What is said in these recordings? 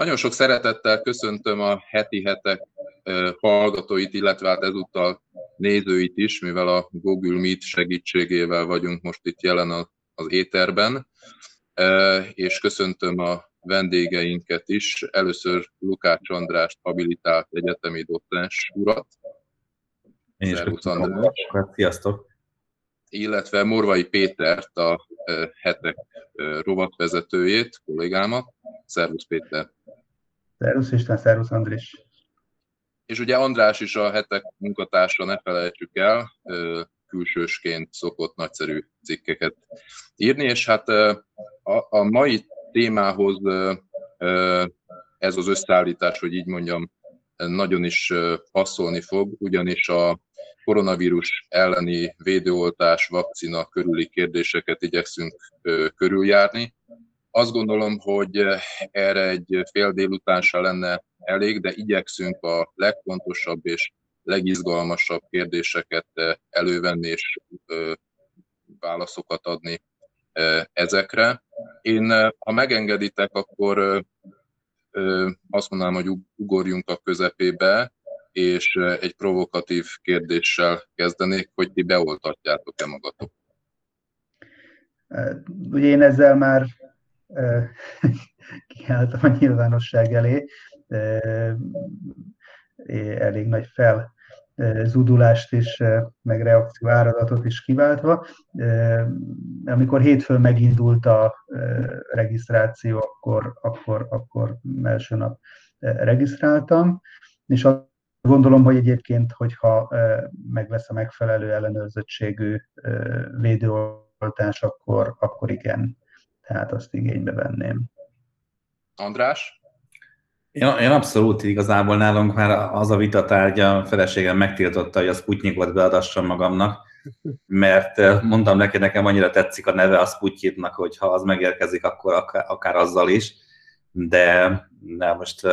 Nagyon sok szeretettel köszöntöm a heti hetek hallgatóit, illetve hát ezúttal nézőit is, mivel a Google Meet segítségével vagyunk most itt jelen az éterben, és köszöntöm a vendégeinket is. Először Lukács Andrást, habilitált egyetemi docens urat. Én is köszönöm. Sziasztok! Illetve Morvai Pétert, a hetek rovatvezetőjét, kollégámat. Szervusz Péter! Szervusz Isten, szervusz Andris! És ugye András is a hetek munkatársa, ne felejtsük el, külsősként szokott nagyszerű cikkeket írni, és hát a mai témához ez az összeállítás, hogy így mondjam, nagyon is passzolni fog, ugyanis a koronavírus elleni védőoltás, vakcina körüli kérdéseket igyekszünk körüljárni. Azt gondolom, hogy erre egy fél délután se lenne elég, de igyekszünk a legfontosabb és legizgalmasabb kérdéseket elővenni és válaszokat adni ezekre. Én, ha megengeditek, akkor azt mondanám, hogy ugorjunk a közepébe, és egy provokatív kérdéssel kezdenék, hogy ti beoltatjátok-e magatok? Ugye én ezzel már kiálltam a nyilvánosság elé, elég nagy fel zudulást és meg reakció áradatot is kiváltva. Amikor hétfőn megindult a regisztráció, akkor, akkor, akkor első nap regisztráltam, és azt gondolom, hogy egyébként, hogyha megvesz a megfelelő ellenőrzöttségű védőoltás, akkor, akkor igen, tehát azt igénybe venném. András? Én, én abszolút igazából nálunk már az a vita tárgya, a feleségem megtiltotta, hogy a Sputnikot beadassam magamnak, mert mondtam neki, nekem annyira tetszik a neve a Sputniknak, hogy ha az megérkezik, akkor akár, akár azzal is, de, de most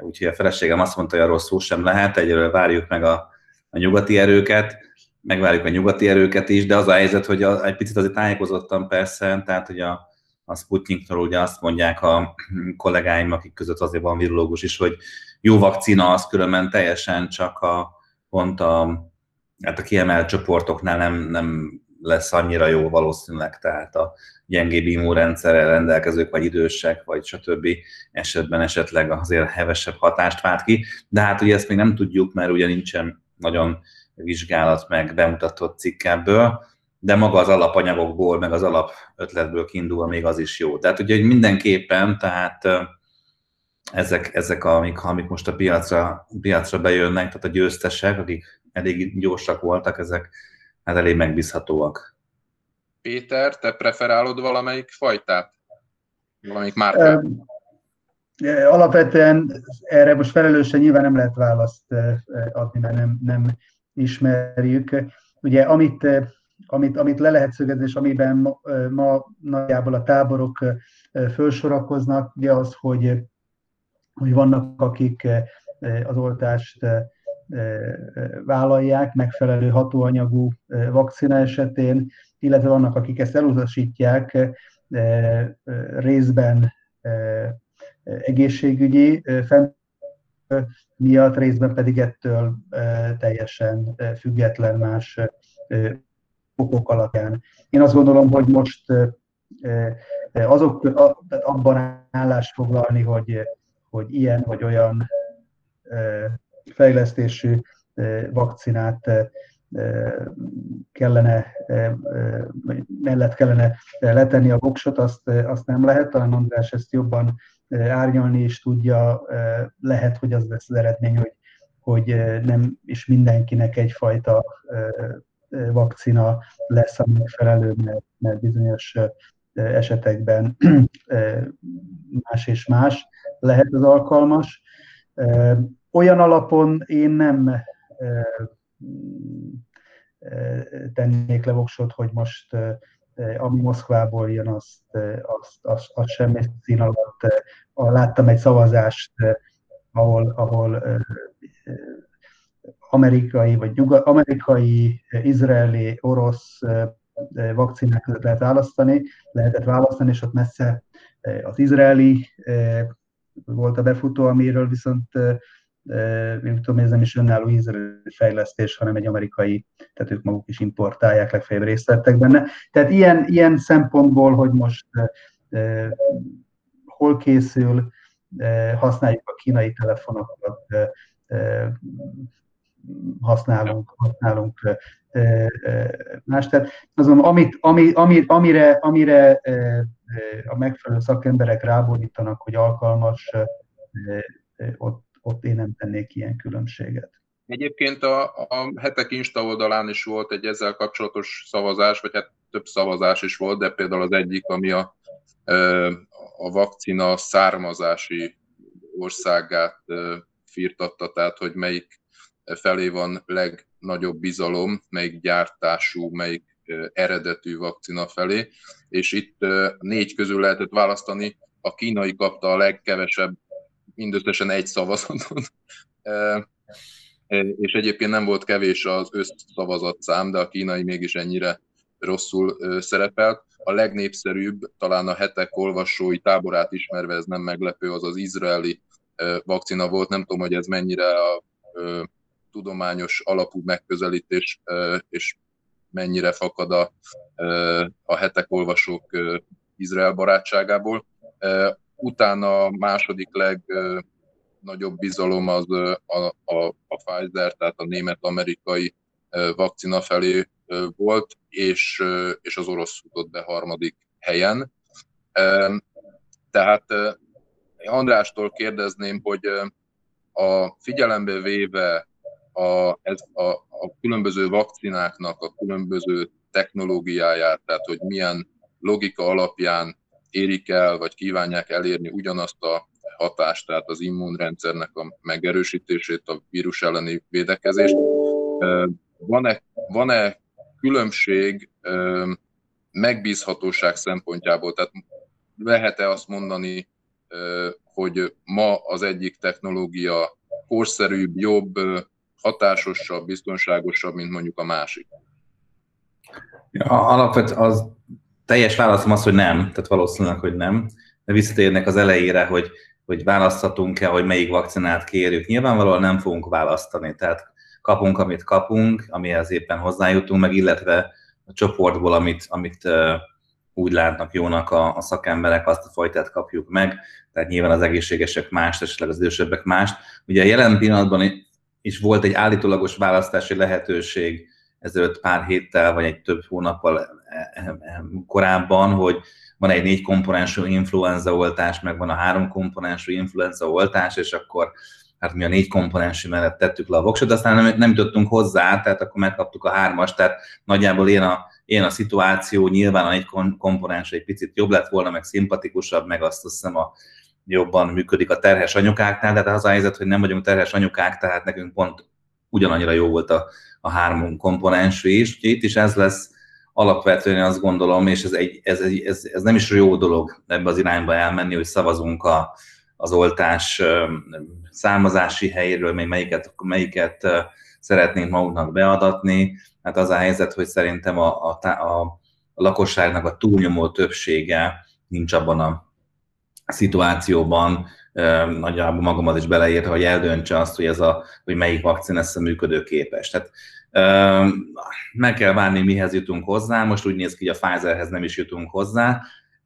úgyhogy a feleségem azt mondta, hogy arról szó sem lehet, egyről várjuk meg a, a nyugati erőket, megvárjuk a nyugati erőket is, de az a helyzet, hogy a, egy picit azért tájékozottam persze, tehát hogy a, a Sputniktól ugye azt mondják a kollégáim, akik között azért van virológus is, hogy jó vakcina az különben teljesen csak a pont a, hát a kiemelt csoportoknál nem, nem lesz annyira jó valószínűleg, tehát a gyengébb immunrendszerrel rendelkezők, vagy idősek, vagy stb. esetben esetleg azért hevesebb hatást vált ki, de hát ugye ezt még nem tudjuk, mert ugye nincsen nagyon vizsgálat meg bemutatott cikk ebből, de maga az alapanyagokból, meg az alap ötletből kiindulva még az is jó. Tehát ugye hogy mindenképpen, tehát ezek, ezek amik, amik most a piacra, piacra bejönnek, tehát a győztesek, akik elég gyorsak voltak, ezek hát elég megbízhatóak. Péter, te preferálod valamelyik fajtát? Valamelyik márkát? Alapvetően erre most felelősen nyilván nem lehet választ adni, mert nem, nem ismerjük. Ugye amit amit, amit le lehet szögezni, és amiben ma, ma nagyjából a táborok felsorakoznak, ugye az, hogy, hogy vannak, akik az oltást vállalják megfelelő hatóanyagú vakcina esetén, illetve vannak, akik ezt elutasítják részben egészségügyi fent miatt, részben pedig ettől teljesen független más okok alapján. Én azt gondolom, hogy most azok abban állás foglalni, hogy, hogy ilyen vagy olyan fejlesztésű vakcinát kellene, mellett kellene letenni a voksot, azt, azt nem lehet, talán András ezt jobban árnyalni is tudja, lehet, hogy az lesz az eredmény, hogy, hogy nem is mindenkinek egyfajta vakcina lesz a megfelelő, mert, mert bizonyos esetekben más és más lehet az alkalmas. Olyan alapon én nem tennék le voksot, hogy most ami Moszkvából jön, azt, azt, azt, azt semmi szín alatt. Láttam egy szavazást, ahol, ahol amerikai, vagy nyugat, amerikai, izraeli, orosz vakcinák között lehet választani, lehetett választani, és ott messze az izraeli volt a befutó, amiről viszont én tudom, ez nem is önálló izraeli fejlesztés, hanem egy amerikai, tehát ők maguk is importálják, legfeljebb részt vettek benne. Tehát ilyen, ilyen szempontból, hogy most eh, hol készül, eh, használjuk a kínai telefonokat, eh, használunk, használunk más. Tehát azon, amit, ami, ami, amire, amire a megfelelő szakemberek rábódítanak, hogy alkalmas, ott, ott én nem tennék ilyen különbséget. Egyébként a, a hetek Insta oldalán is volt egy ezzel kapcsolatos szavazás, vagy hát több szavazás is volt, de például az egyik, ami a, a vakcina származási országát firtatta, tehát hogy melyik felé van legnagyobb bizalom, melyik gyártású, melyik eredetű vakcina felé, és itt négy közül lehetett választani, a kínai kapta a legkevesebb, mindösszesen egy szavazatot, és egyébként nem volt kevés az összszavazatszám, de a kínai mégis ennyire rosszul szerepelt. A legnépszerűbb, talán a hetek olvasói táborát ismerve ez nem meglepő, az az izraeli vakcina volt. Nem tudom, hogy ez mennyire a tudományos alapú megközelítés, és mennyire fakad a, a hetek olvasók Izrael barátságából. Utána a második legnagyobb bizalom az a, a, a Pfizer, tehát a német-amerikai vakcina felé volt, és, és az orosz futott be harmadik helyen. Tehát Andrástól kérdezném, hogy a figyelembe véve a, ez a, a különböző vakcináknak a különböző technológiáját, tehát hogy milyen logika alapján érik el, vagy kívánják elérni ugyanazt a hatást, tehát az immunrendszernek a megerősítését, a vírus elleni védekezést. Van-e, van-e különbség megbízhatóság szempontjából? Tehát lehet-e azt mondani, hogy ma az egyik technológia korszerűbb, jobb, hatásosabb, biztonságosabb, mint mondjuk a másik? Ja, alapvetően az teljes válaszom az, hogy nem, tehát valószínűleg, hogy nem. De visszatérnek az elejére, hogy, hogy választhatunk-e, hogy melyik vakcinát kérjük. Nyilvánvalóan nem fogunk választani, tehát kapunk, amit kapunk, amihez éppen hozzájutunk, meg illetve a csoportból, amit, amit úgy látnak jónak a, a szakemberek, azt a fajtát kapjuk meg, tehát nyilván az egészségesek mást, esetleg az idősebbek mást. Ugye a jelen pillanatban is volt egy állítólagos választási lehetőség ezelőtt pár héttel, vagy egy több hónappal e, e, e, korábban, hogy van egy négy komponensú influenza oltás, meg van a három komponensú influenza oltás, és akkor hát mi a négy komponensű mellett tettük le a voksot, aztán nem, nem jutottunk hozzá, tehát akkor megkaptuk a hármas, tehát nagyjából én a, én a szituáció, nyilván a négy komponens egy picit jobb lett volna, meg szimpatikusabb, meg azt hiszem a jobban működik a terhes anyukáknál, de az a helyzet, hogy nem vagyunk terhes anyukák, tehát nekünk pont ugyanannyira jó volt a, a három komponensű is. Úgyhogy itt is ez lesz alapvetően azt gondolom, és ez, egy, ez, egy, ez, ez nem is jó dolog ebbe az irányba elmenni, hogy szavazunk a, az oltás származási helyéről, még melyiket, melyiket szeretnénk magunknak beadatni. Hát az a helyzet, hogy szerintem a, a, a, a lakosságnak a túlnyomó többsége nincs abban a szituációban, nagyjából magamat is beleírta, hogy eldöntse azt, hogy, ez a, hogy melyik vakcina lesz a működőképes. Tehát meg kell várni, mihez jutunk hozzá. Most úgy néz ki, hogy a Pfizerhez nem is jutunk hozzá.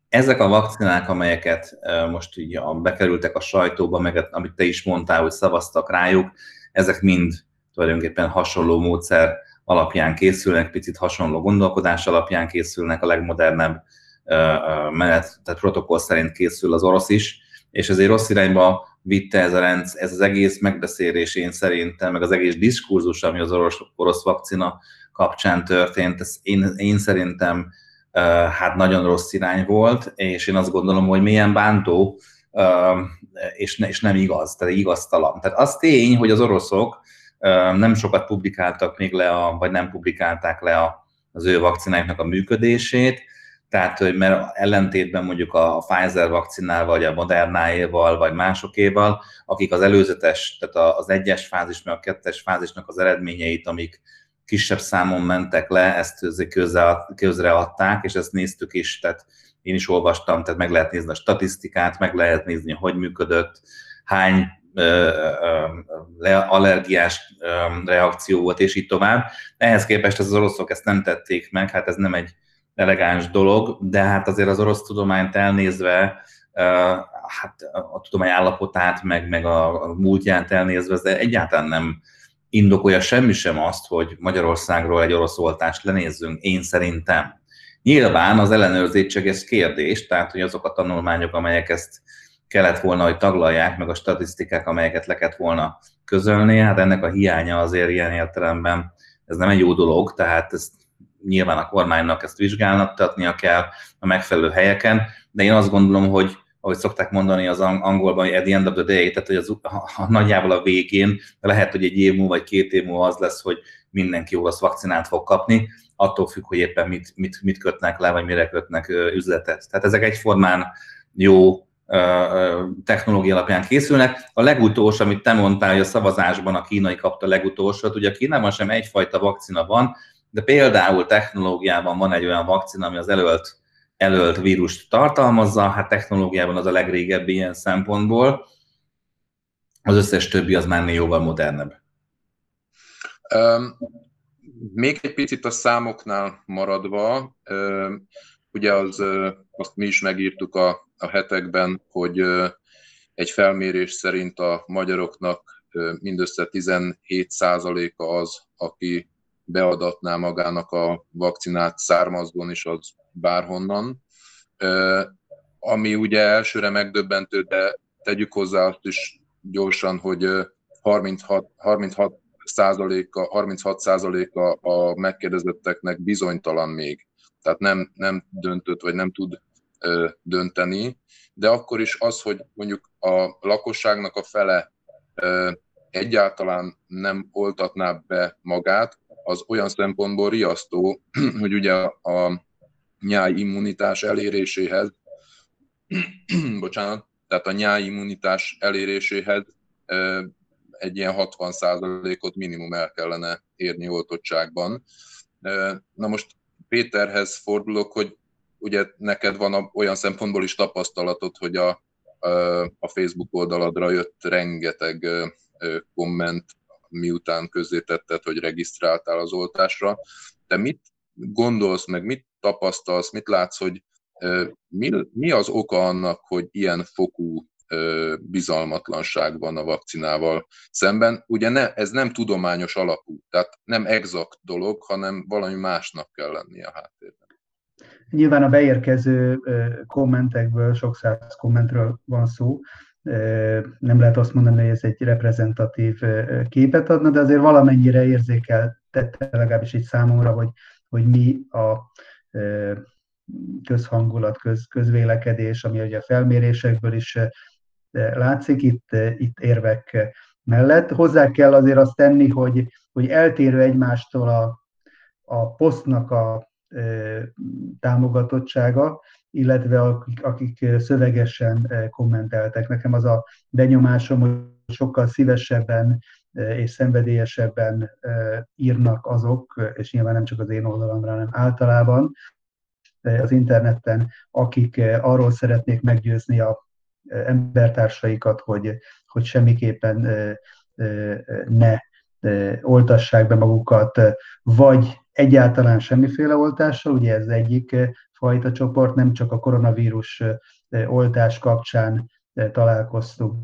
Ezek a vakcinák, amelyeket most így bekerültek a sajtóba, meg amit te is mondtál, hogy szavaztak rájuk, ezek mind tulajdonképpen hasonló módszer alapján készülnek, picit hasonló gondolkodás alapján készülnek, a legmodernebb menet, tehát protokoll szerint készül az orosz is, és ezért rossz irányba vitte ez, a rendsz, ez az egész megbeszélés én szerintem, meg az egész diskurzus, ami az orosz, orosz vakcina kapcsán történt, ez én, én szerintem hát nagyon rossz irány volt, és én azt gondolom, hogy milyen bántó, és, ne, és nem igaz, tehát igaztalan. Tehát az tény, hogy az oroszok nem sokat publikáltak még le, a, vagy nem publikálták le a, az ő vakcináknak a működését, tehát, hogy mert ellentétben mondjuk a Pfizer vakcinával, vagy a Modernáéval, vagy másokéval, akik az előzetes, tehát az egyes fázis, meg a kettes fázisnak az eredményeit, amik kisebb számon mentek le, ezt közre, közre adták, és ezt néztük is, tehát én is olvastam, tehát meg lehet nézni a statisztikát, meg lehet nézni, hogy működött, hány allergiás reakció volt, és így tovább. Ehhez képest az oroszok ezt nem tették meg, hát ez nem egy elegáns dolog, de hát azért az orosz tudományt elnézve, hát a tudomány állapotát, meg, meg a múltját elnézve, ez egyáltalán nem indokolja semmi sem azt, hogy Magyarországról egy orosz oltást lenézzünk, én szerintem. Nyilván az ellenőrzés csak ez kérdés, tehát hogy azok a tanulmányok, amelyek ezt kellett volna, hogy taglalják, meg a statisztikák, amelyeket le kellett volna közölni, hát ennek a hiánya azért ilyen értelemben ez nem egy jó dolog, tehát ezt nyilván a kormánynak ezt vizsgáltatnia kell a megfelelő helyeken, de én azt gondolom, hogy ahogy szokták mondani az angolban, hogy at the end of the day, tehát hogy az, a, nagyjából a végén lehet, hogy egy év múlva vagy két év múlva az lesz, hogy mindenki orosz vakcinát fog kapni, attól függ, hogy éppen mit, mit, mit kötnek le, vagy mire kötnek üzletet. Tehát ezek egyformán jó technológia alapján készülnek. A legutolsó, amit te mondtál, hogy a szavazásban a kínai kapta legutolsót, ugye a Kínában sem egyfajta vakcina van, de például technológiában van egy olyan vakcina, ami az előtt, előtt vírust tartalmazza, hát technológiában az a legrégebbi ilyen szempontból, az összes többi az már jóval modernebb. Um, még egy picit a számoknál maradva, um, ugye az, azt mi is megírtuk a, a hetekben, hogy egy felmérés szerint a magyaroknak mindössze 17%-a az, aki beadatná magának a vakcinát származgon is az bárhonnan. Ami ugye elsőre megdöbbentő, de tegyük hozzá azt is gyorsan, hogy 36, 36 százaléka, 36 százaléka a megkérdezetteknek bizonytalan még. Tehát nem, nem döntött, vagy nem tud dönteni, de akkor is az, hogy mondjuk a lakosságnak a fele egyáltalán nem oltatná be magát, az olyan szempontból riasztó, hogy ugye a nyáj immunitás eléréséhez, bocsánat, tehát a nyáj immunitás eléréséhez egy ilyen 60%-ot minimum el kellene érni oltottságban. Na most Péterhez fordulok, hogy ugye neked van olyan szempontból is tapasztalatod, hogy a, a Facebook oldaladra jött rengeteg komment, miután közzétetted, hogy regisztráltál az oltásra. Te mit gondolsz, meg mit tapasztalsz, mit látsz, hogy mi, mi az oka annak, hogy ilyen fokú bizalmatlanság van a vakcinával szemben. Ugye ne, ez nem tudományos alapú, tehát nem exakt dolog, hanem valami másnak kell lennie a háttérben. Nyilván a beérkező kommentekből, sok száz kommentről van szó, nem lehet azt mondani, hogy ez egy reprezentatív képet adna, de azért valamennyire érzékeltette legalábbis így számomra, hogy, hogy mi a közhangulat, köz, közvélekedés, ami ugye a felmérésekből is látszik itt, itt érvek mellett. Hozzá kell azért azt tenni, hogy, hogy eltérő egymástól a, a posztnak a támogatottsága, illetve akik, akik szövegesen kommenteltek. Nekem az a benyomásom, hogy sokkal szívesebben és szenvedélyesebben írnak azok, és nyilván nem csak az én oldalamra, hanem általában az interneten, akik arról szeretnék meggyőzni a embertársaikat, hogy, hogy semmiképpen ne oltassák be magukat, vagy egyáltalán semmiféle oltással, ugye ez egyik fajta csoport, nem csak a koronavírus oltás kapcsán találkoztunk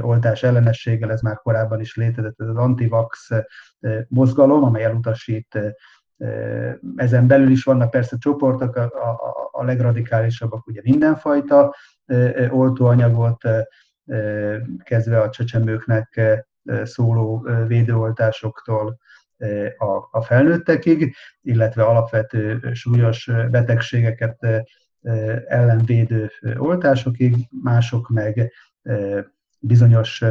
oltás ellenességgel, ez már korábban is létezett, ez az antivax mozgalom, amely elutasít ezen belül is vannak persze csoportok, a, a, a legradikálisabbak ugye mindenfajta oltóanyagot, kezdve a csecsemőknek szóló védőoltásoktól a, felnőttekig, illetve alapvető súlyos betegségeket ellenvédő oltásokig, mások meg bizonyos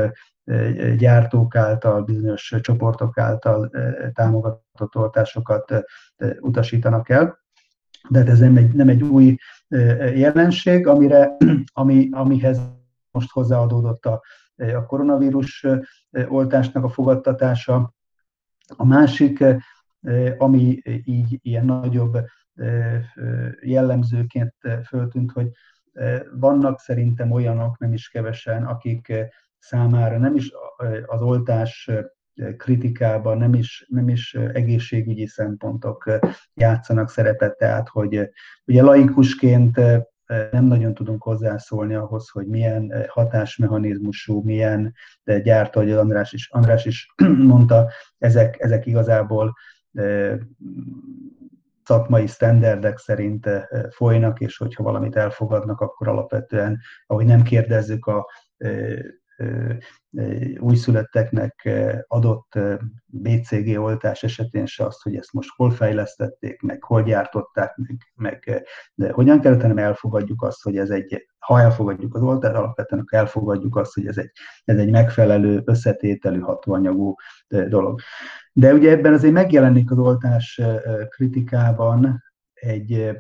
gyártók által, bizonyos csoportok által támogatott oltásokat utasítanak el. De hát ez nem egy, nem egy új jelenség, amire, ami, amihez most hozzáadódott a, a koronavírus oltásnak a fogadtatása. A másik, ami így ilyen nagyobb jellemzőként föltűnt, hogy vannak szerintem olyanok, nem is kevesen, akik számára nem is az oltás kritikában nem is, nem is egészségügyi szempontok játszanak szerepet, tehát hogy ugye laikusként nem nagyon tudunk hozzászólni ahhoz, hogy milyen hatásmechanizmusú, milyen gyártó, hogy András is, András is mondta, ezek, ezek igazából szakmai sztenderdek szerint folynak, és hogyha valamit elfogadnak, akkor alapvetően, ahogy nem kérdezzük a újszülötteknek adott BCG oltás esetén se azt, hogy ezt most hol fejlesztették, meg hol gyártották, meg, meg de hogyan kellett, hanem elfogadjuk azt, hogy ez egy, ha elfogadjuk az oltást, alapvetően akkor elfogadjuk azt, hogy ez egy, ez egy megfelelő összetételű hatóanyagú dolog. De ugye ebben azért megjelenik az oltás kritikában egy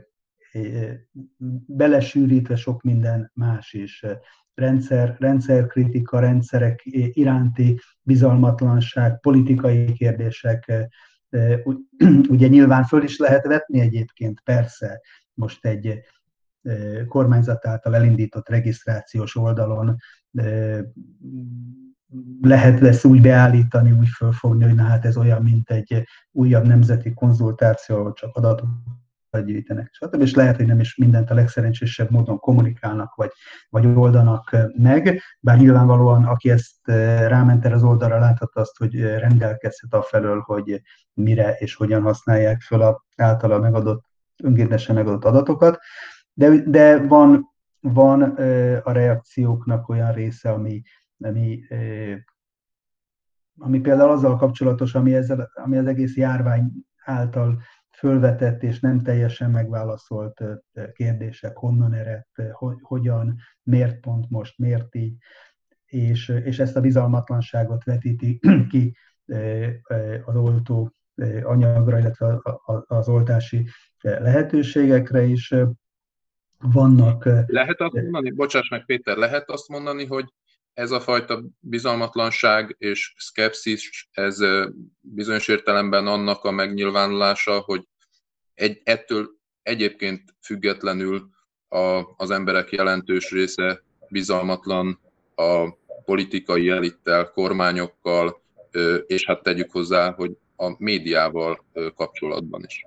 belesűrítve sok minden más is. Rendszer, rendszerkritika, rendszerek iránti bizalmatlanság, politikai kérdések, ugye nyilván föl is lehet vetni egyébként, persze, most egy kormányzat által elindított regisztrációs oldalon lehet lesz úgy beállítani, úgy fölfogni, hogy na hát ez olyan, mint egy újabb nemzeti konzultáció, csak adatok gyűjtenek, stb. És lehet, hogy nem is mindent a legszerencsésebb módon kommunikálnak, vagy, vagy oldanak meg, bár nyilvánvalóan, aki ezt ráment erre az oldalra, láthatta azt, hogy rendelkezhet a felől, hogy mire és hogyan használják föl a általa megadott, önkéntesen megadott adatokat, de, de van, van a reakcióknak olyan része, ami, ami ami például azzal kapcsolatos, ami, ezzel, ami az egész járvány által fölvetett és nem teljesen megválaszolt kérdések, honnan eredt, hogyan, miért pont most, miért így, és, és ezt a bizalmatlanságot vetíti ki az oltó anyagra, illetve az oltási lehetőségekre is. Vannak... Lehet azt mondani, bocsáss meg Péter, lehet azt mondani, hogy ez a fajta bizalmatlanság és szkepszis, ez bizonyos értelemben annak a megnyilvánulása, hogy egy, ettől egyébként függetlenül a, az emberek jelentős része bizalmatlan a politikai elittel, kormányokkal, és hát tegyük hozzá, hogy a médiával kapcsolatban is.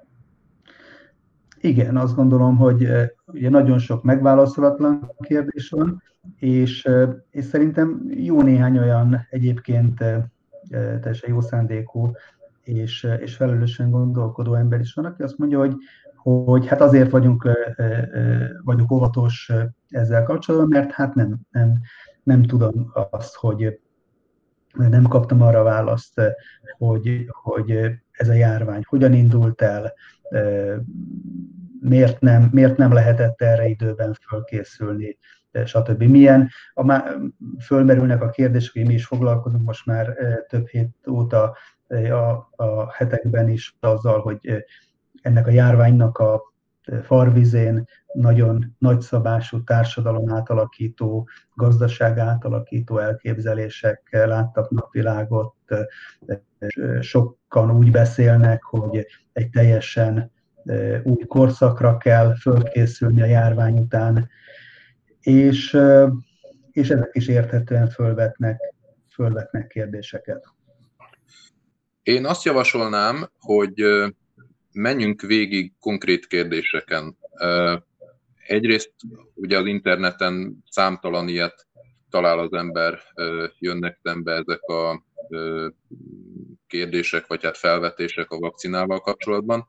Igen, azt gondolom, hogy ugye nagyon sok megválaszolatlan kérdés van, és, és szerintem jó néhány olyan egyébként teljesen jó szándékú és, és felelősen gondolkodó ember is van, aki azt mondja, hogy, hogy hát azért vagyunk, vagyunk óvatos ezzel kapcsolatban, mert hát nem, nem, nem tudom azt, hogy nem kaptam arra választ, hogy, hogy ez a járvány hogyan indult el, miért nem, miért nem lehetett erre időben fölkészülni, stb. Milyen, a, má, fölmerülnek a kérdések, hogy mi is foglalkozunk most már több hét óta a, a hetekben is azzal, hogy ennek a járványnak a farvizén nagyon nagyszabású társadalom átalakító, gazdaság átalakító elképzelések láttak napvilágot. Sokan úgy beszélnek, hogy egy teljesen új korszakra kell fölkészülni a járvány után, és, és ezek is érthetően fölvetnek, fölvetnek kérdéseket. Én azt javasolnám, hogy menjünk végig konkrét kérdéseken. Egyrészt ugye az interneten számtalan ilyet talál az ember, jönnek szembe ezek a kérdések, vagy hát felvetések a vakcinával kapcsolatban,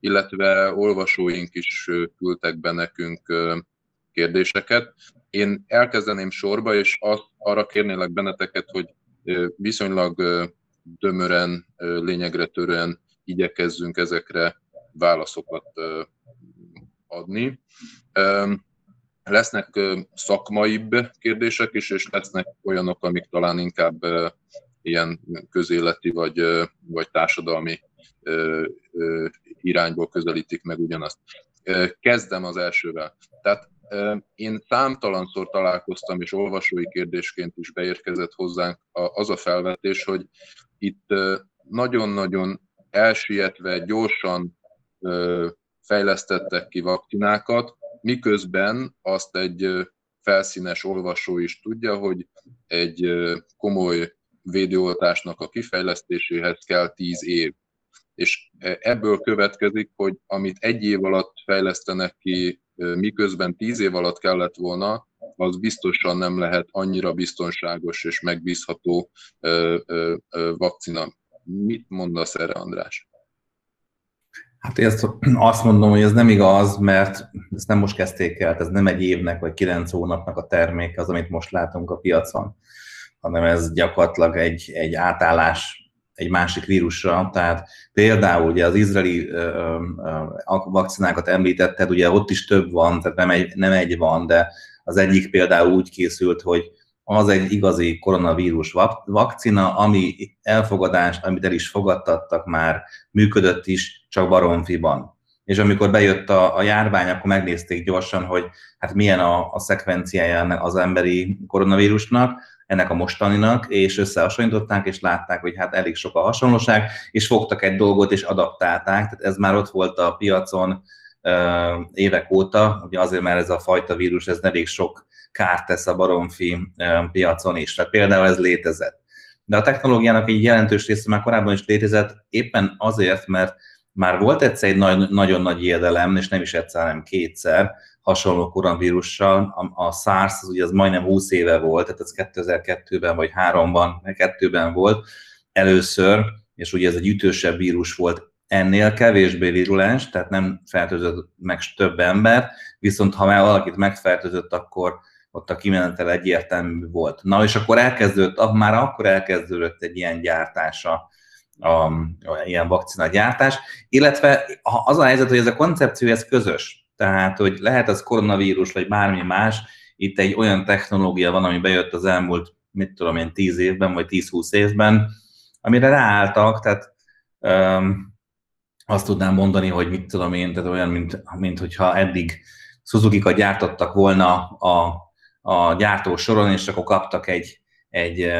illetve olvasóink is küldtek be nekünk kérdéseket. Én elkezdeném sorba, és azt, arra kérnélek benneteket, hogy viszonylag tömören, lényegre törően igyekezzünk ezekre válaszokat adni. Lesznek szakmaibb kérdések is, és lesznek olyanok, amik talán inkább ilyen közéleti vagy, vagy társadalmi irányból közelítik meg ugyanazt. Kezdem az elsővel. Tehát én számtalanszor találkoztam, és olvasói kérdésként is beérkezett hozzánk az a felvetés, hogy itt nagyon-nagyon elsietve, gyorsan fejlesztettek ki vakcinákat, miközben azt egy felszínes olvasó is tudja, hogy egy komoly védőoltásnak a kifejlesztéséhez kell 10 év. És ebből következik, hogy amit egy év alatt fejlesztenek ki, miközben 10 év alatt kellett volna, az biztosan nem lehet annyira biztonságos és megbízható vakcina. Mit mondasz erre, András? Hát én azt mondom, hogy ez nem igaz, mert ezt nem most kezdték el, ez nem egy évnek vagy kilenc hónapnak a terméke az, amit most látunk a piacon, hanem ez gyakorlatilag egy, egy átállás egy másik vírusra. Tehát például ugye az izraeli vakcinákat említetted, ugye ott is több van, tehát nem egy, nem egy van, de az egyik például úgy készült, hogy az egy igazi koronavírus vakcina, ami elfogadás, amit el is fogadtattak már, működött is, csak baromfiban. És amikor bejött a, a járvány, akkor megnézték gyorsan, hogy hát milyen a, a szekvenciája az emberi koronavírusnak, ennek a mostaninak, és összehasonlították, és látták, hogy hát elég sok a hasonlóság, és fogtak egy dolgot, és adaptálták, tehát ez már ott volt a piacon évek óta, ugye azért, mert ez a fajta vírus, ez elég sok kárt tesz a baromfi piacon is. Tehát például ez létezett. De a technológiának egy jelentős része már korábban is létezett, éppen azért, mert már volt egyszer egy nagy, nagyon nagy érdelem, és nem is egyszer, hanem kétszer, hasonló koronavírussal. A, a SARS az ugye az majdnem 20 éve volt, tehát ez 2002-ben vagy 3-ban, 2-ben volt először, és ugye ez egy ütősebb vírus volt, ennél kevésbé virulens, tehát nem fertőzött meg több ember, viszont ha már valakit megfertőzött, akkor ott a kimenetel egyértelmű volt. Na és akkor elkezdődött, már akkor elkezdődött egy ilyen gyártása, a, ilyen vakcina gyártás, illetve az a helyzet, hogy ez a koncepció ez közös, tehát hogy lehet az koronavírus, vagy bármi más, itt egy olyan technológia van, ami bejött az elmúlt, mit tudom én, 10 évben, vagy 10-20 évben, amire ráálltak, tehát um, azt tudnám mondani, hogy mit tudom én, tehát olyan, mint, mint hogyha eddig Suzuki-kat gyártottak volna a, a gyártó soron, és akkor kaptak egy, egy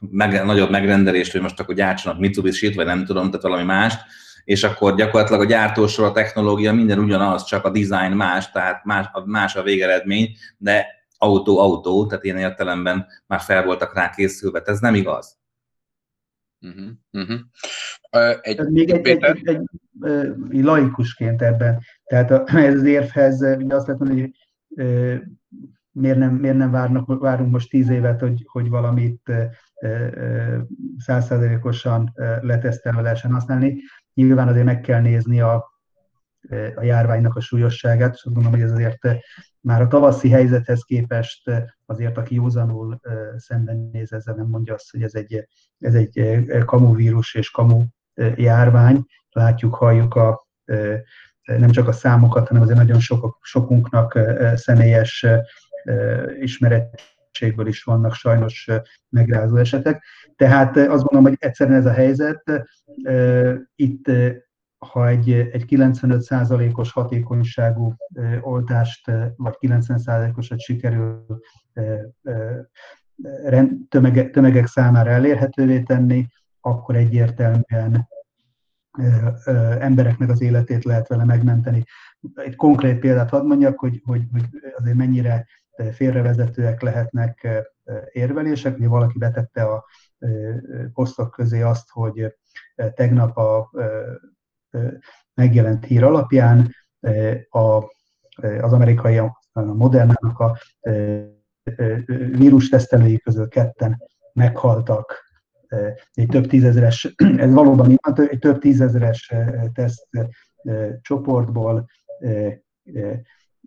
meg, nagyobb megrendelést, hogy most akkor gyártsanak Mitsubishi-t, vagy nem tudom, tehát valami mást, és akkor gyakorlatilag a gyártósor, a technológia minden ugyanaz, csak a design más, tehát más, más a végeredmény, de autó-autó, tehát ilyen értelemben már fel voltak rá készülve. Ez nem igaz. Uh-huh, uh-huh. Uh, egy, Még egy, egy, egy, egy, egy laikusként ebben. Tehát a, ez az érvhez ugye azt lehet mondani, hogy miért nem, miért nem várnak, várunk most tíz évet, hogy, hogy valamit százszerzelékosan letesztelve lehessen használni. Nyilván azért meg kell nézni a, a járványnak a súlyosságát, és azt gondolom, hogy ez azért már a tavaszi helyzethez képest azért, aki józanul szembenéz ezzel, nem mondja azt, hogy ez egy, ez egy kamuvírus és kamu járvány. Látjuk, halljuk a, nem csak a számokat, hanem azért nagyon sok, sokunknak személyes ismerettségből is vannak sajnos megrázó esetek. Tehát azt gondolom, hogy egyszerűen ez a helyzet, itt ha egy, egy 95%-os hatékonyságú oltást, vagy 90%-osat sikerül tömegek, számára elérhetővé tenni, akkor egyértelműen embereknek az életét lehet vele megmenteni. Egy konkrét példát hadd mondjak, hogy, hogy, hogy azért mennyire félrevezetőek lehetnek érvelések. Ugye valaki betette a posztok közé azt, hogy tegnap a megjelent hír alapján az amerikai a Modernának a vírus tesztelői közül ketten meghaltak egy több tízezeres, ez valóban egy több tízezeres teszt csoportból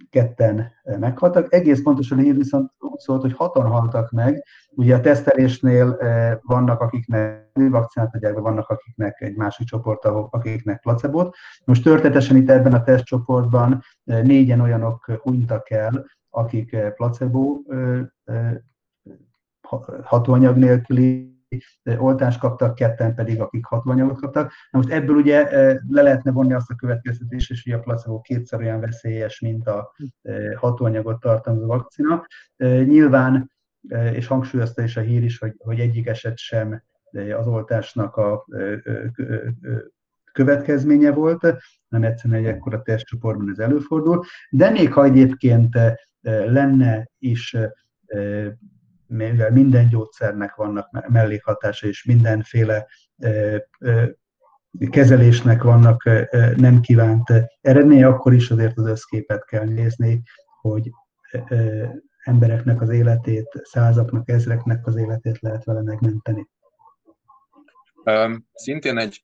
ketten meghaltak. Egész pontosan így viszont úgy szólt, hogy hatan haltak meg. Ugye a tesztelésnél vannak, akiknek vakcinát adják, vannak, akiknek egy másik csoport, akiknek placebot. Most történetesen itt ebben a tesztcsoportban négyen olyanok hunytak el, akik placebo hatóanyag nélküli oltást kaptak, ketten pedig, akik hatóanyagot kaptak. Na most ebből ugye le lehetne vonni azt a következtetést, és hogy a placebo kétszer olyan veszélyes, mint a hatóanyagot tartalmazó vakcina. Nyilván, és hangsúlyozta is a hír is, hogy, hogy egyik eset sem az oltásnak a következménye volt, nem egyszerűen egy ekkora testcsoportban ez előfordul, de még ha egyébként lenne is mivel minden gyógyszernek vannak mellékhatása, és mindenféle kezelésnek vannak nem kívánt eredménye, akkor is azért az összképet kell nézni, hogy embereknek az életét, százaknak, ezreknek az életét lehet vele megmenteni. Szintén egy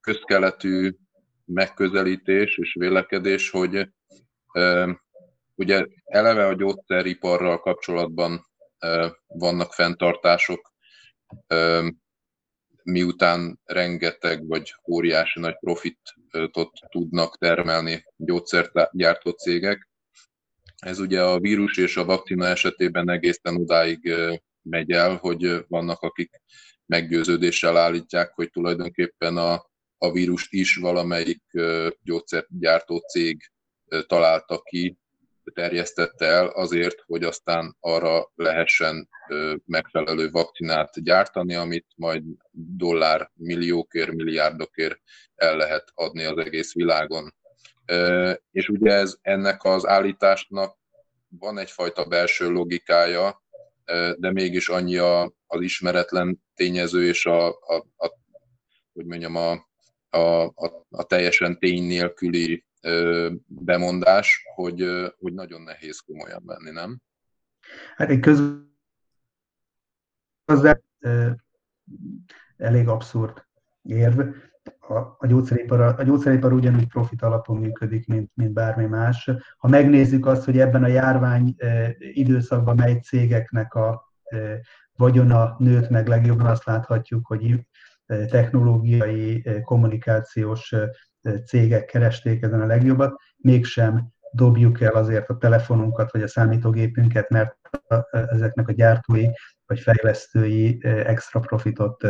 közkeletű megközelítés és vélekedés, hogy ugye eleve a gyógyszeriparral kapcsolatban vannak fenntartások, miután rengeteg vagy óriási nagy profitot tudnak termelni gyógyszergyártó cégek. Ez ugye a vírus és a vakcina esetében egészen odáig megy el, hogy vannak, akik meggyőződéssel állítják, hogy tulajdonképpen a, a vírust is valamelyik gyógyszergyártó cég találta ki, terjesztette el azért, hogy aztán arra lehessen megfelelő vakcinát gyártani, amit majd dollár milliókért, milliárdokért el lehet adni az egész világon. És ugye ez, ennek az állításnak van egyfajta belső logikája, de mégis annyi a, az ismeretlen tényező és a, a, a hogy mondjam, a, a, a, teljesen tény nélküli bemondás, hogy, hogy nagyon nehéz komolyan venni, nem? Hát egy köz elég abszurd érv. A, a, gyógyszeripar, a gyógyszeripar ugyanúgy profit alapon működik, mint, mint bármi más. Ha megnézzük azt, hogy ebben a járvány időszakban mely cégeknek a vagyona nőtt meg legjobban, azt láthatjuk, hogy technológiai, kommunikációs cégek keresték ezen a legjobbat, mégsem dobjuk el azért a telefonunkat vagy a számítógépünket, mert ezeknek a gyártói vagy fejlesztői extra profitot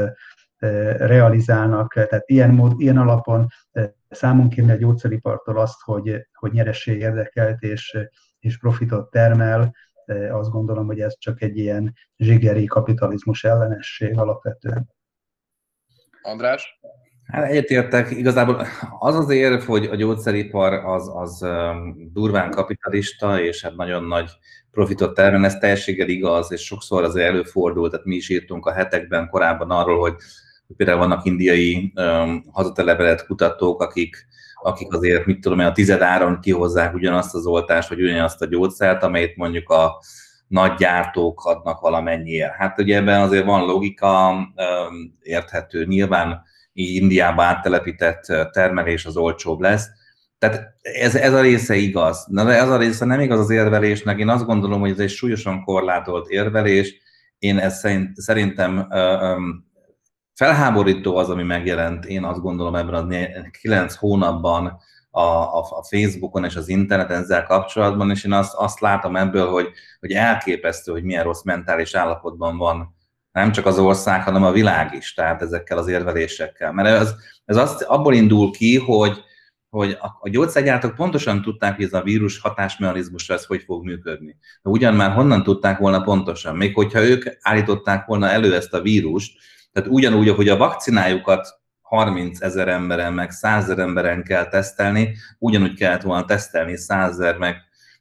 realizálnak. Tehát ilyen, mód, ilyen alapon számon kérni a gyógyszeripartól azt, hogy, hogy nyeresség érdekelt és, és profitot termel, azt gondolom, hogy ez csak egy ilyen zsigeri kapitalizmus ellenesség alapvetően. András? Hát egyetértek, igazából az az érv, hogy a gyógyszeripar az, az durván kapitalista, és hát nagyon nagy profitot termel, ez teljességgel igaz, és sokszor azért előfordult, tehát mi is írtunk a hetekben korábban arról, hogy például vannak indiai um, hazatelevelet kutatók, akik, akik azért, mit tudom én, a tizedáron kihozzák ugyanazt az oltást, vagy ugyanazt a gyógyszert, amelyet mondjuk a nagy gyártók adnak valamennyiért. Hát ugye ebben azért van logika, um, érthető. Nyilván így Indiába áttelepített termelés az olcsóbb lesz. Tehát ez, ez a része igaz. Na de ez a része nem igaz az érvelésnek. Én azt gondolom, hogy ez egy súlyosan korlátolt érvelés. Én ez szerint, szerintem felháborító az, ami megjelent, én azt gondolom ebben a kilenc hónapban a, a, a Facebookon és az interneten ezzel kapcsolatban, és én azt, azt látom ebből, hogy, hogy elképesztő, hogy milyen rossz mentális állapotban van nem csak az ország, hanem a világ is, tehát ezekkel az érvelésekkel. Mert ez, ez azt, abból indul ki, hogy, hogy a, a gyógyszergyártók pontosan tudták, hogy ez a vírus hatásmechanizmusra ez hogy fog működni. De ugyan már honnan tudták volna pontosan? Még hogyha ők állították volna elő ezt a vírust, tehát ugyanúgy, ahogy a vakcinájukat 30 ezer emberen, meg 100 ezer emberen kell tesztelni, ugyanúgy kellett volna tesztelni 100 ezer, meg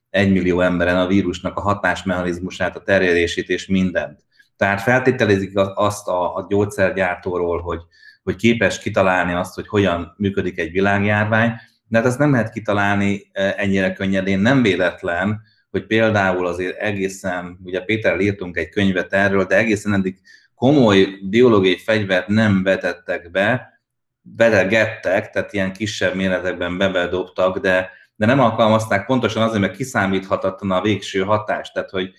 1 millió emberen a vírusnak a hatásmechanizmusát, a terjedését és mindent. Tehát feltételezik azt a, a gyógyszergyártóról, hogy, hogy képes kitalálni azt, hogy hogyan működik egy világjárvány, de hát ezt nem lehet kitalálni e, ennyire könnyedén. Nem véletlen, hogy például azért egészen, ugye Péter írtunk egy könyvet erről, de egészen eddig komoly biológiai fegyvert nem vetettek be, betegettek, tehát ilyen kisebb méretekben bebedobtak, de, de nem alkalmazták pontosan azért, mert kiszámíthatatlan a végső hatás, tehát hogy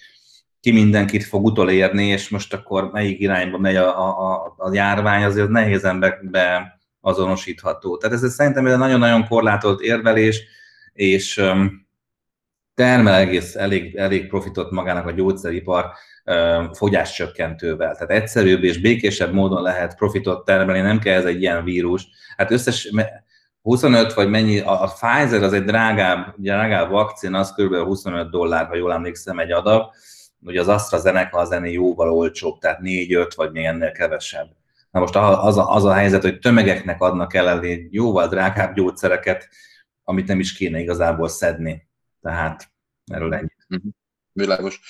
ki mindenkit fog utolérni, és most akkor melyik irányba megy a, a, a járvány, azért nehézen be, be azonosítható. Tehát ez szerintem egy nagyon-nagyon korlátolt érvelés, és termel egész elég, elég profitot magának a gyógyszeripar fogyáscsökkentővel. Tehát egyszerűbb és békésebb módon lehet profitot termelni, nem kell ez egy ilyen vírus. Hát összes 25 vagy mennyi, a, a Pfizer az egy drágább, drágább vakcina, az kb. 25 dollár, ha jól emlékszem, egy adag, Ugye az AstraZeneca az ennél jóval olcsóbb, tehát 4-5 vagy még ennél kevesebb. Na most az a, az a helyzet, hogy tömegeknek adnak el jóval drágább gyógyszereket, amit nem is kéne igazából szedni. Tehát erről ennyi. Mhm. Világos.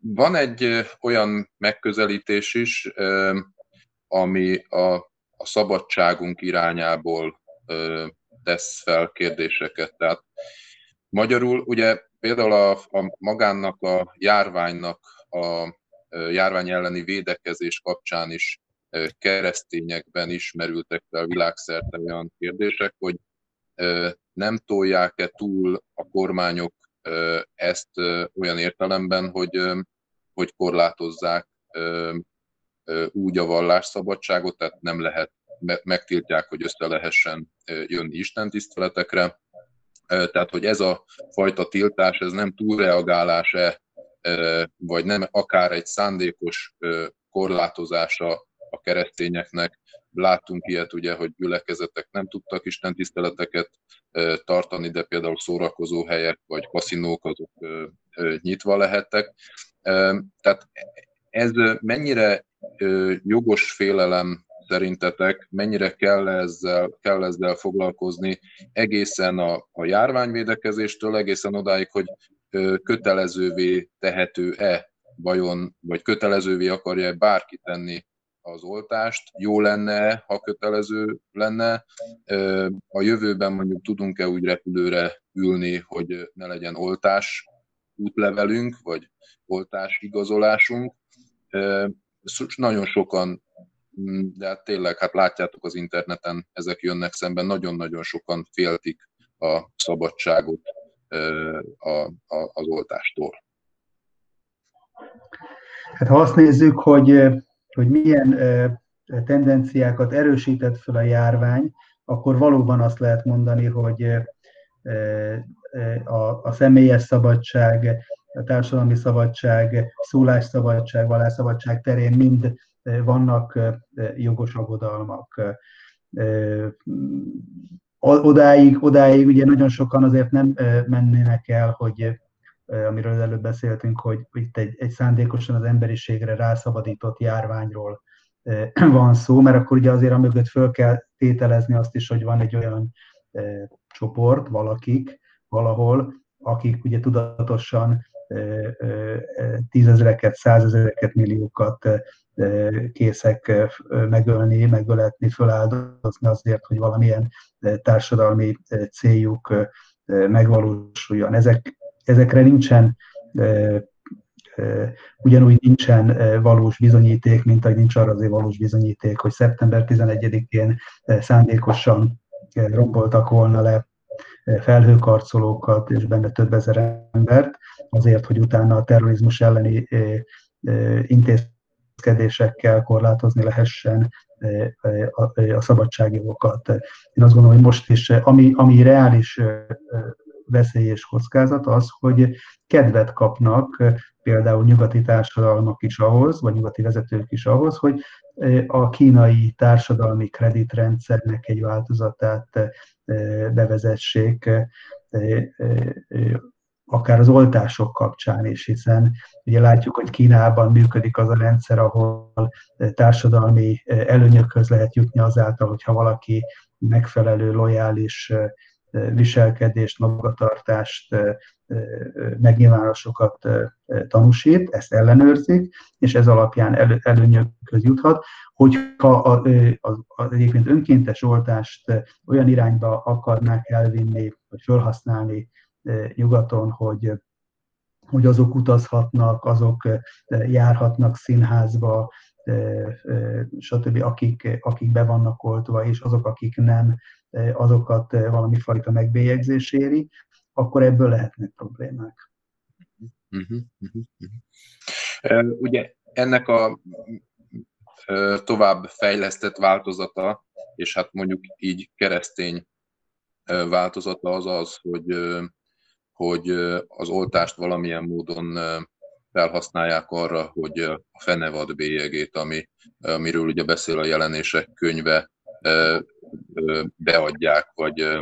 Van egy olyan megközelítés is, ami a, a szabadságunk irányából tesz fel kérdéseket. Tehát magyarul ugye például a, a magánnak, a járványnak, a járvány elleni védekezés kapcsán is keresztényekben ismerültek fel világszerte olyan kérdések, hogy nem tolják-e túl a kormányok ezt olyan értelemben, hogy, hogy korlátozzák úgy a vallásszabadságot, tehát nem lehet, megtiltják, hogy össze lehessen jönni istentiszteletekre. Tehát, hogy ez a fajta tiltás, ez nem túlreagálás-e, vagy nem akár egy szándékos korlátozása a keresztényeknek. Láttunk ilyet ugye, hogy gyülekezetek nem tudtak istentiszteleteket tartani, de például szórakozó helyek vagy kaszinók azok nyitva lehettek. Tehát ez mennyire jogos félelem szerintetek, mennyire kell ezzel, kell ezzel foglalkozni egészen a, a járványvédekezéstől, egészen odáig, hogy kötelezővé tehető-e vajon, vagy kötelezővé akarja-e bárki tenni az oltást, jó lenne, ha kötelező lenne. A jövőben mondjuk tudunk-e úgy repülőre ülni, hogy ne legyen oltás útlevelünk, vagy oltás igazolásunk. Nagyon sokan, de hát tényleg, hát látjátok az interneten, ezek jönnek szemben, nagyon-nagyon sokan féltik a szabadságot a, a, az oltástól. Hát ha azt nézzük, hogy, hogy milyen tendenciákat erősített fel a járvány, akkor valóban azt lehet mondani, hogy a, a személyes szabadság, a társadalmi szabadság, szólásszabadság, vallásszabadság terén mind vannak jogos aggodalmak. Odáig, odáig ugye nagyon sokan azért nem mennének el, hogy amiről előbb beszéltünk, hogy itt egy, egy szándékosan az emberiségre rászabadított járványról van szó, mert akkor ugye azért mögött föl kell tételezni azt is, hogy van egy olyan csoport, valakik valahol, akik ugye tudatosan tízezreket, százezereket, milliókat készek megölni, megöletni, föláldozni azért, hogy valamilyen társadalmi céljuk megvalósuljon. Ezek, ezekre nincsen ugyanúgy nincsen valós bizonyíték, mint ahogy nincs arra azért valós bizonyíték, hogy szeptember 11-én szándékosan romboltak volna le felhőkarcolókat, és benne több ezer embert, azért, hogy utána a terrorizmus elleni intézkedésekkel korlátozni lehessen a szabadságjogokat. Én azt gondolom, hogy most is, ami, ami reális veszély és kockázat az, hogy kedvet kapnak például nyugati társadalmak is ahhoz, vagy nyugati vezetők is ahhoz, hogy a kínai társadalmi kreditrendszernek egy változatát bevezessék akár az oltások kapcsán is, hiszen ugye látjuk, hogy Kínában működik az a rendszer, ahol társadalmi előnyökhöz lehet jutni azáltal, hogyha valaki megfelelő, lojális viselkedést, magatartást, megnyilvánulásokat tanúsít, ezt ellenőrzik, és ez alapján elő, előnyökhöz juthat. Hogyha a, a, a, egyébként önkéntes oltást olyan irányba akarnák elvinni, vagy felhasználni nyugaton, hogy hogy azok utazhatnak, azok járhatnak színházba, stb., akik, akik be vannak oltva, és azok, akik nem, azokat valami fajta megbélyegzés éri, akkor ebből lehetnek problémák. Uh-huh, uh-huh, uh-huh. Ugye ennek a tovább fejlesztett változata, és hát mondjuk így keresztény változata az az, hogy, hogy az oltást valamilyen módon felhasználják arra, hogy a fenevad bélyegét, ami, amiről ugye beszél a jelenések könyve, beadják, vagy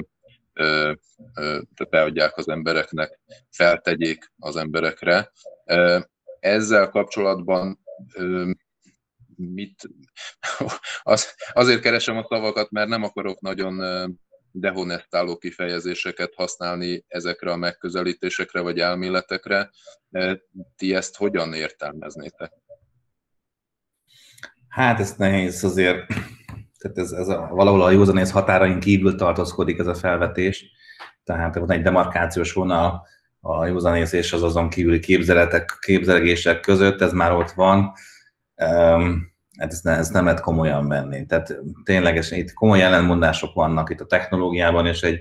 beadják az embereknek, feltegyék az emberekre. Ezzel kapcsolatban mit, az, azért keresem a szavakat, mert nem akarok nagyon dehonestáló kifejezéseket használni ezekre a megközelítésekre vagy elméletekre. Ti ezt hogyan értelmeznétek? Hát ez nehéz azért, tehát ez, ez a, valahol a józanész határain kívül tartozkodik ez a felvetés, tehát van egy demarkációs vonal a józanész és az azon kívüli képzeletek, képzelgések között, ez már ott van. Um, hát ezt, ne, ezt nem lehet komolyan venni. Tehát ténylegesen itt komoly ellenmondások vannak itt a technológiában, és egy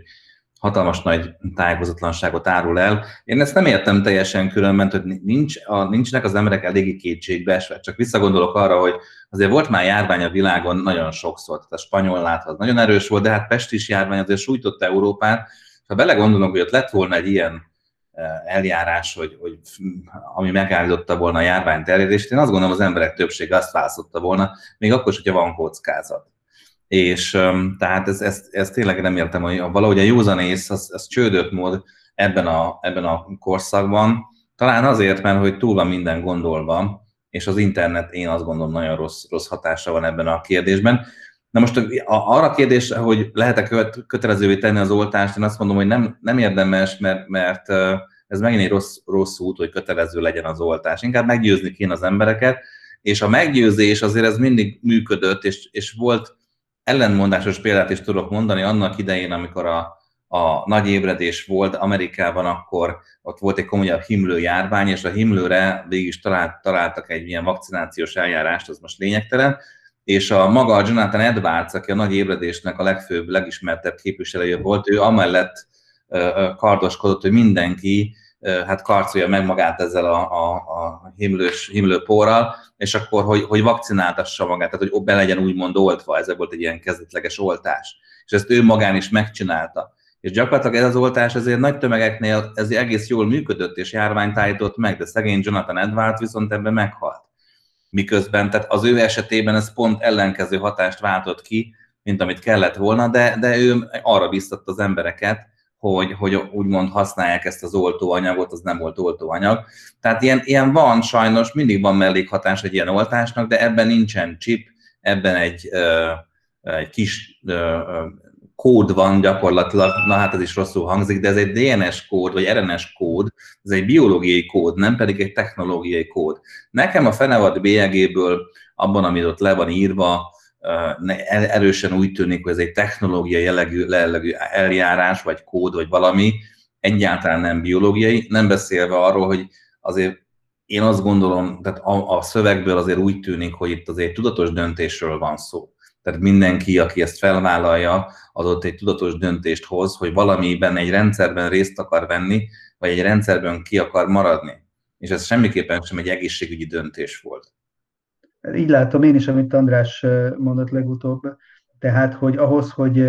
hatalmas nagy tájékozatlanságot árul el. Én ezt nem értem teljesen különben, hogy nincs, a, nincsenek az emberek eléggé kétségbeesve. Csak visszagondolok arra, hogy azért volt már járvány a világon nagyon sokszor, tehát a spanyol láthat nagyon erős volt, de hát pestis járvány azért sújtotta Európát. Ha belegondolunk, hogy ott lett volna egy ilyen eljárás, hogy, hogy ami megállította volna a járvány terjedést, én azt gondolom, az emberek többsége azt választotta volna, még akkor is, hogyha van kockázat. És tehát ez, ez, ez tényleg nem értem, hogy valahogy a józanész az, az csődött mód ebben a, ebben a korszakban, talán azért, mert hogy túl van minden gondolva, és az internet én azt gondolom nagyon rossz, rossz hatása van ebben a kérdésben. Na most arra a kérdés, hogy lehet-e kötelezővé tenni az oltást, én azt mondom, hogy nem, nem érdemes, mert, mert ez megint egy rossz, rossz út, hogy kötelező legyen az oltás. Inkább meggyőzni kéne az embereket, és a meggyőzés azért ez mindig működött, és, és volt ellenmondásos példát is tudok mondani annak idején, amikor a, a nagy ébredés volt Amerikában, akkor ott volt egy komolyabb himlő járvány, és a himlőre végig is talált, találtak egy ilyen vakcinációs eljárást, az most lényegtelen, és a maga a Jonathan Edwards, aki a nagy ébredésnek a legfőbb, legismertebb képviselője volt, ő amellett kardoskodott, hogy mindenki hát karcolja meg magát ezzel a, a, a himlős, himlőpórral, és akkor, hogy, hogy vakcináltassa magát, tehát hogy be legyen úgymond oltva, ez volt egy ilyen kezdetleges oltás. És ezt ő magán is megcsinálta. És gyakorlatilag ez az oltás azért nagy tömegeknél ez egész jól működött, és járványt állított meg, de szegény Jonathan Edwards viszont ebben meghalt miközben, tehát az ő esetében ez pont ellenkező hatást váltott ki, mint amit kellett volna, de, de ő arra biztatta az embereket, hogy, hogy úgymond használják ezt az oltóanyagot, az nem volt oltóanyag. Tehát ilyen, ilyen van sajnos, mindig van mellékhatás egy ilyen oltásnak, de ebben nincsen chip, ebben egy, egy kis kód van gyakorlatilag, na hát ez is rosszul hangzik, de ez egy DNS kód, vagy RNS kód, ez egy biológiai kód, nem pedig egy technológiai kód. Nekem a fenevad bélyegéből, abban, amit ott le van írva, erősen úgy tűnik, hogy ez egy technológiai jellegű, jellegű eljárás, vagy kód, vagy valami, egyáltalán nem biológiai, nem beszélve arról, hogy azért én azt gondolom, tehát a, a szövegből azért úgy tűnik, hogy itt azért tudatos döntésről van szó. Tehát mindenki, aki ezt felvállalja, adott egy tudatos döntést hoz, hogy valamiben egy rendszerben részt akar venni, vagy egy rendszerben ki akar maradni. És ez semmiképpen sem egy egészségügyi döntés volt. Így látom én is, amit András mondott legutóbb. Tehát, hogy ahhoz, hogy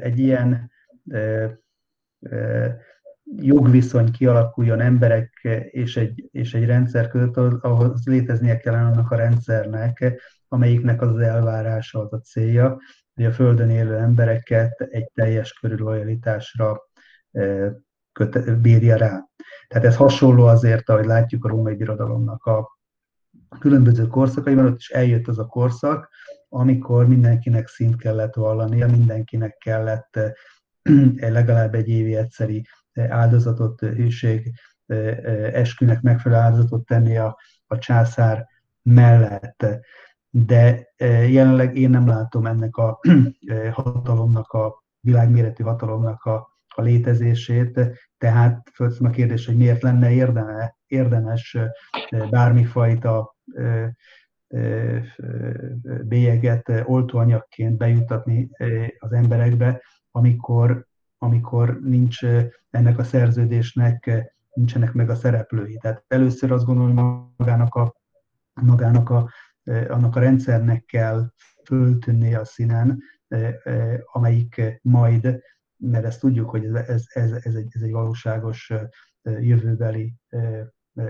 egy ilyen jogviszony kialakuljon emberek és egy, és egy rendszer között, ahhoz léteznie kellene annak a rendszernek, amelyiknek az elvárása, az a célja, hogy a Földön élő embereket egy teljes körű lojalitásra bírja rá. Tehát ez hasonló azért, ahogy látjuk a római birodalomnak a különböző korszakaiban, ott is eljött az a korszak, amikor mindenkinek szint kellett vallania, mindenkinek kellett legalább egy évi egyszeri áldozatot, hűség eskünek megfelelő áldozatot tenni a, a császár mellett de e, jelenleg én nem látom ennek a e, hatalomnak, a világméretű hatalomnak a, a létezését, tehát fölteszem a kérdés, hogy miért lenne érdeme, érdemes e, bármifajta bélyeget oltóanyagként bejutatni az emberekbe, amikor, amikor nincs ennek a szerződésnek, nincsenek meg a szereplői. Tehát először azt gondolom, hogy magának a, magának a annak a rendszernek kell föltűnni a színen, amelyik majd, mert ezt tudjuk, hogy ez, ez, ez, egy, ez egy valóságos jövőbeli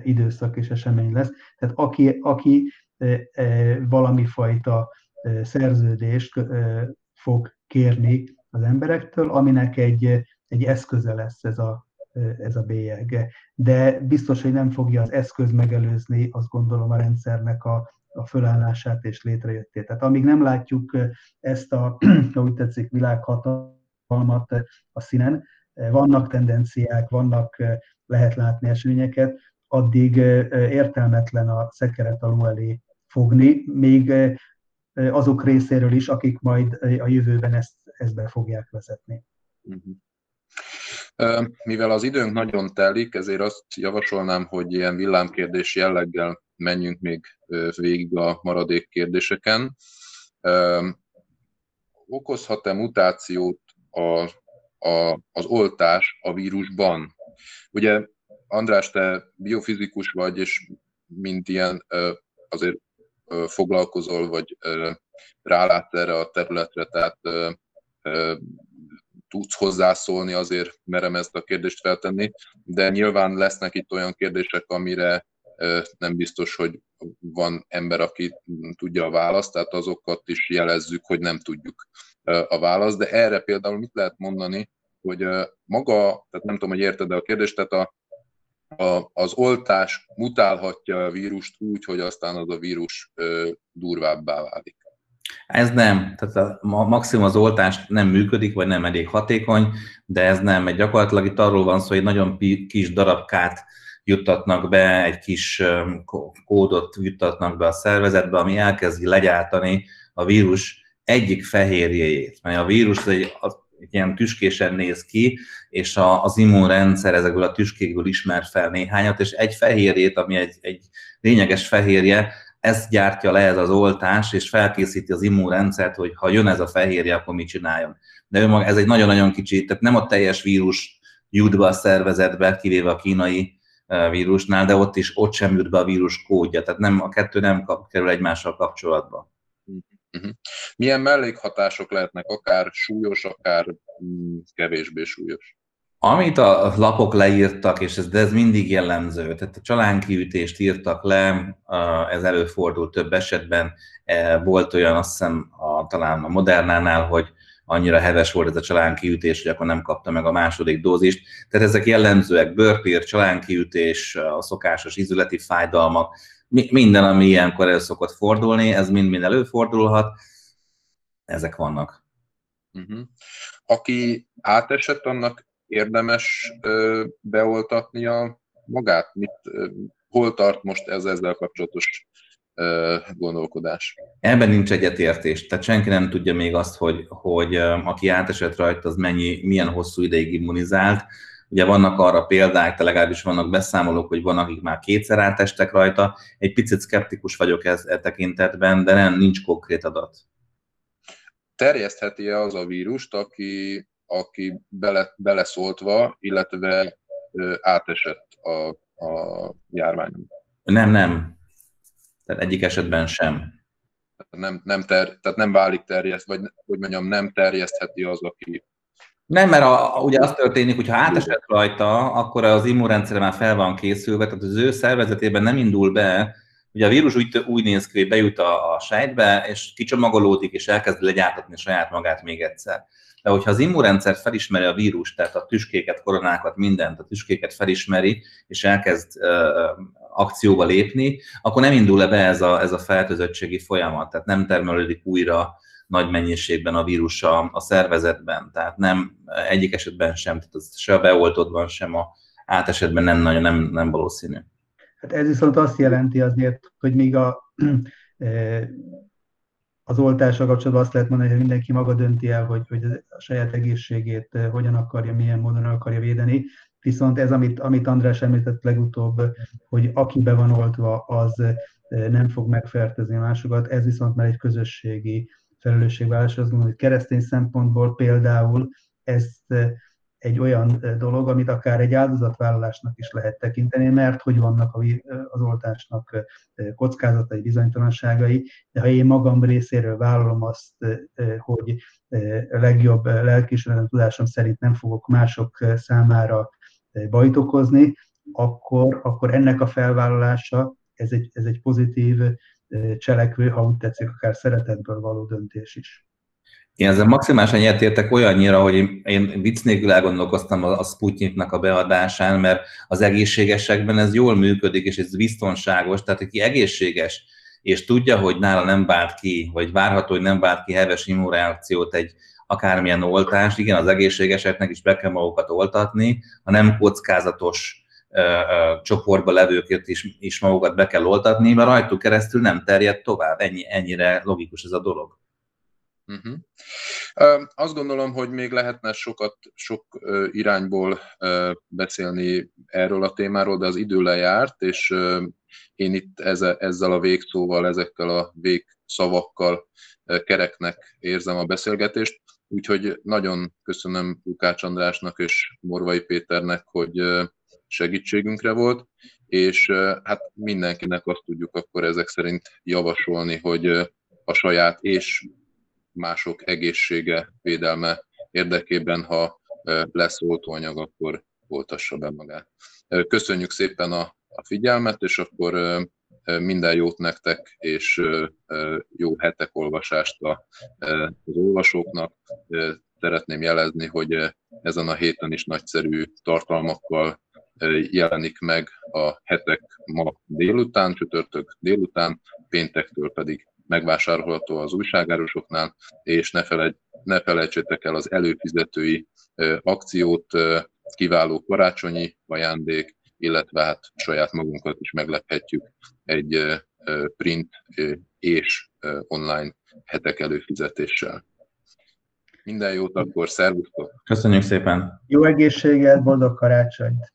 időszak és esemény lesz. Tehát aki, aki valami fajta szerződést fog kérni az emberektől, aminek egy, egy eszköze lesz ez a, ez a bélyeg. De biztos, hogy nem fogja az eszköz megelőzni, azt gondolom a rendszernek a, a fölállását és létrejöttét. Tehát amíg nem látjuk ezt a, úgy tetszik, világhatalmat a színen, vannak tendenciák, vannak, lehet látni eseményeket, addig értelmetlen a szekeret alul elé fogni, még azok részéről is, akik majd a jövőben ezt, ezt be fogják vezetni. Uh-huh. Mivel az időnk nagyon telik, ezért azt javasolnám, hogy ilyen villámkérdés jelleggel menjünk még végig a maradék kérdéseken. Okozhat-e mutációt a, a, az oltás a vírusban? Ugye, András, te biofizikus vagy, és mint ilyen azért foglalkozol, vagy rálátsz erre a területre, tehát tudsz hozzászólni, azért merem ezt a kérdést feltenni, de nyilván lesznek itt olyan kérdések, amire nem biztos, hogy van ember, aki tudja a választ, tehát azokat is jelezzük, hogy nem tudjuk a választ, de erre például mit lehet mondani, hogy maga, tehát nem tudom, hogy érted a kérdést, tehát a, a, az oltás mutálhatja a vírust úgy, hogy aztán az a vírus durvábbá válik. Ez nem, tehát a maximum az oltás nem működik, vagy nem elég hatékony, de ez nem, mert gyakorlatilag itt arról van szó, hogy nagyon kis darabkát juttatnak be, egy kis kódot juttatnak be a szervezetbe, ami elkezdi legyártani a vírus egyik fehérjéjét. Mert a vírus egy, egy ilyen tüskésen néz ki, és a, az immunrendszer ezekből a tüskékből ismer fel néhányat, és egy fehérjét, ami egy, egy lényeges fehérje, ezt gyártja le ez az oltás, és felkészíti az immunrendszert, hogy ha jön ez a fehérje, akkor mit csináljon. De ő maga, ez egy nagyon-nagyon kicsi, tehát nem a teljes vírus jut be a szervezetbe, kivéve a kínai vírusnál, de ott is ott sem jut be a vírus kódja, tehát nem, a kettő nem kap, kerül egymással kapcsolatba. Uh-huh. Milyen mellékhatások lehetnek, akár súlyos, akár mm, kevésbé súlyos? Amit a lapok leírtak, és ez, de ez mindig jellemző, tehát a csalánkiütést írtak le, ez előfordult több esetben, e, volt olyan azt hiszem a, talán a Modernánál, hogy annyira heves volt ez a csalánkiütés, hogy akkor nem kapta meg a második dózist. Tehát ezek jellemzőek, bőrpír, csalánkiütés, a szokásos izületi fájdalmak, minden, ami ilyenkor el szokott fordulni, ez mind-mind előfordulhat, ezek vannak. Uh-huh. Aki átesett, annak érdemes ö, beoltatnia magát? Mit, ö, hol tart most ez ezzel kapcsolatos gondolkodás? Ebben nincs egyetértés. Tehát senki nem tudja még azt, hogy, hogy aki átesett rajta, az mennyi, milyen hosszú ideig immunizált. Ugye vannak arra példák, de legalábbis vannak beszámolók, hogy van, akik már kétszer átestek rajta. Egy picit szkeptikus vagyok ez e tekintetben, de nem, nincs konkrét adat. Terjesztheti-e az a vírust, aki aki bele, beleszóltva, illetve átesett a, a járványon. Nem, nem. Tehát egyik esetben sem. Nem, nem ter, tehát nem válik terjeszt, vagy hogy mondjam, nem terjesztheti az, aki nem, mert a, ugye az történik, hogy ha átesett rajta, akkor az immunrendszer már fel van készülve, tehát az ő szervezetében nem indul be, ugye a vírus úgy, úgy néz ki, hogy bejut a, a sejtbe, és kicsomagolódik, és elkezd legyártatni saját magát még egyszer. De hogyha az immunrendszer felismeri a vírust, tehát a tüskéket, koronákat, mindent, a tüskéket felismeri, és elkezd akcióba lépni, akkor nem indul le be ez a, ez a fertőzöttségi folyamat, tehát nem termelődik újra nagy mennyiségben a vírus a, a szervezetben, tehát nem egyik esetben sem, tehát az se a beoltottban, sem a átesetben nem nagyon nem, nem valószínű. Hát ez viszont azt jelenti azért, hogy még a az oltással kapcsolatban azt lehet mondani, hogy mindenki maga dönti el, hogy, hogy a saját egészségét eh, hogyan akarja, milyen módon akarja védeni. Viszont ez, amit, amit András említett legutóbb, hogy aki be van oltva, az eh, nem fog megfertőzni másokat, ez viszont már egy közösségi felelősségvállás. Azt gondolom, hogy keresztény szempontból például ezt eh, egy olyan dolog, amit akár egy áldozatvállalásnak is lehet tekinteni, mert hogy vannak az oltásnak kockázatai, bizonytalanságai, de ha én magam részéről vállalom azt, hogy legjobb lelkismeretem tudásom szerint nem fogok mások számára bajt okozni, akkor, akkor ennek a felvállalása ez egy, ez egy pozitív cselekvő, ha úgy tetszik, akár szeretetből való döntés is. Én ezzel maximálisan egyetértek olyannyira, hogy én, én vicc nélkül elgondolkoztam a, Sputniknak a beadásán, mert az egészségesekben ez jól működik, és ez biztonságos, tehát aki egészséges, és tudja, hogy nála nem vált ki, vagy várható, hogy nem vált ki heves immunreakciót egy akármilyen oltást, igen, az egészségeseknek is be kell magukat oltatni, a nem kockázatos ö, ö, csoportba levőket is, is magukat be kell oltatni, mert rajtuk keresztül nem terjed tovább. Ennyi, ennyire logikus ez a dolog. Uh-huh. Azt gondolom, hogy még lehetne sokat, sok irányból beszélni erről a témáról, de az idő lejárt, és én itt ezzel a végszóval, ezekkel a végszavakkal kereknek érzem a beszélgetést. Úgyhogy nagyon köszönöm Lukács Andrásnak és Morvai Péternek, hogy segítségünkre volt, és hát mindenkinek azt tudjuk akkor ezek szerint javasolni, hogy a saját és mások egészsége, védelme érdekében, ha lesz oltóanyag, akkor oltassa be magát. Köszönjük szépen a, a figyelmet, és akkor minden jót nektek, és jó hetek olvasást az olvasóknak. Szeretném jelezni, hogy ezen a héten is nagyszerű tartalmakkal jelenik meg a hetek ma délután, csütörtök délután, péntektől pedig megvásárolható az újságárusoknál, és ne, felejt, ne felejtsétek el az előfizetői akciót, kiváló karácsonyi ajándék, illetve hát saját magunkat is meglephetjük egy print és online hetek előfizetéssel. Minden jót akkor, szervusztok! Köszönjük szépen! Jó egészséget, boldog karácsonyt!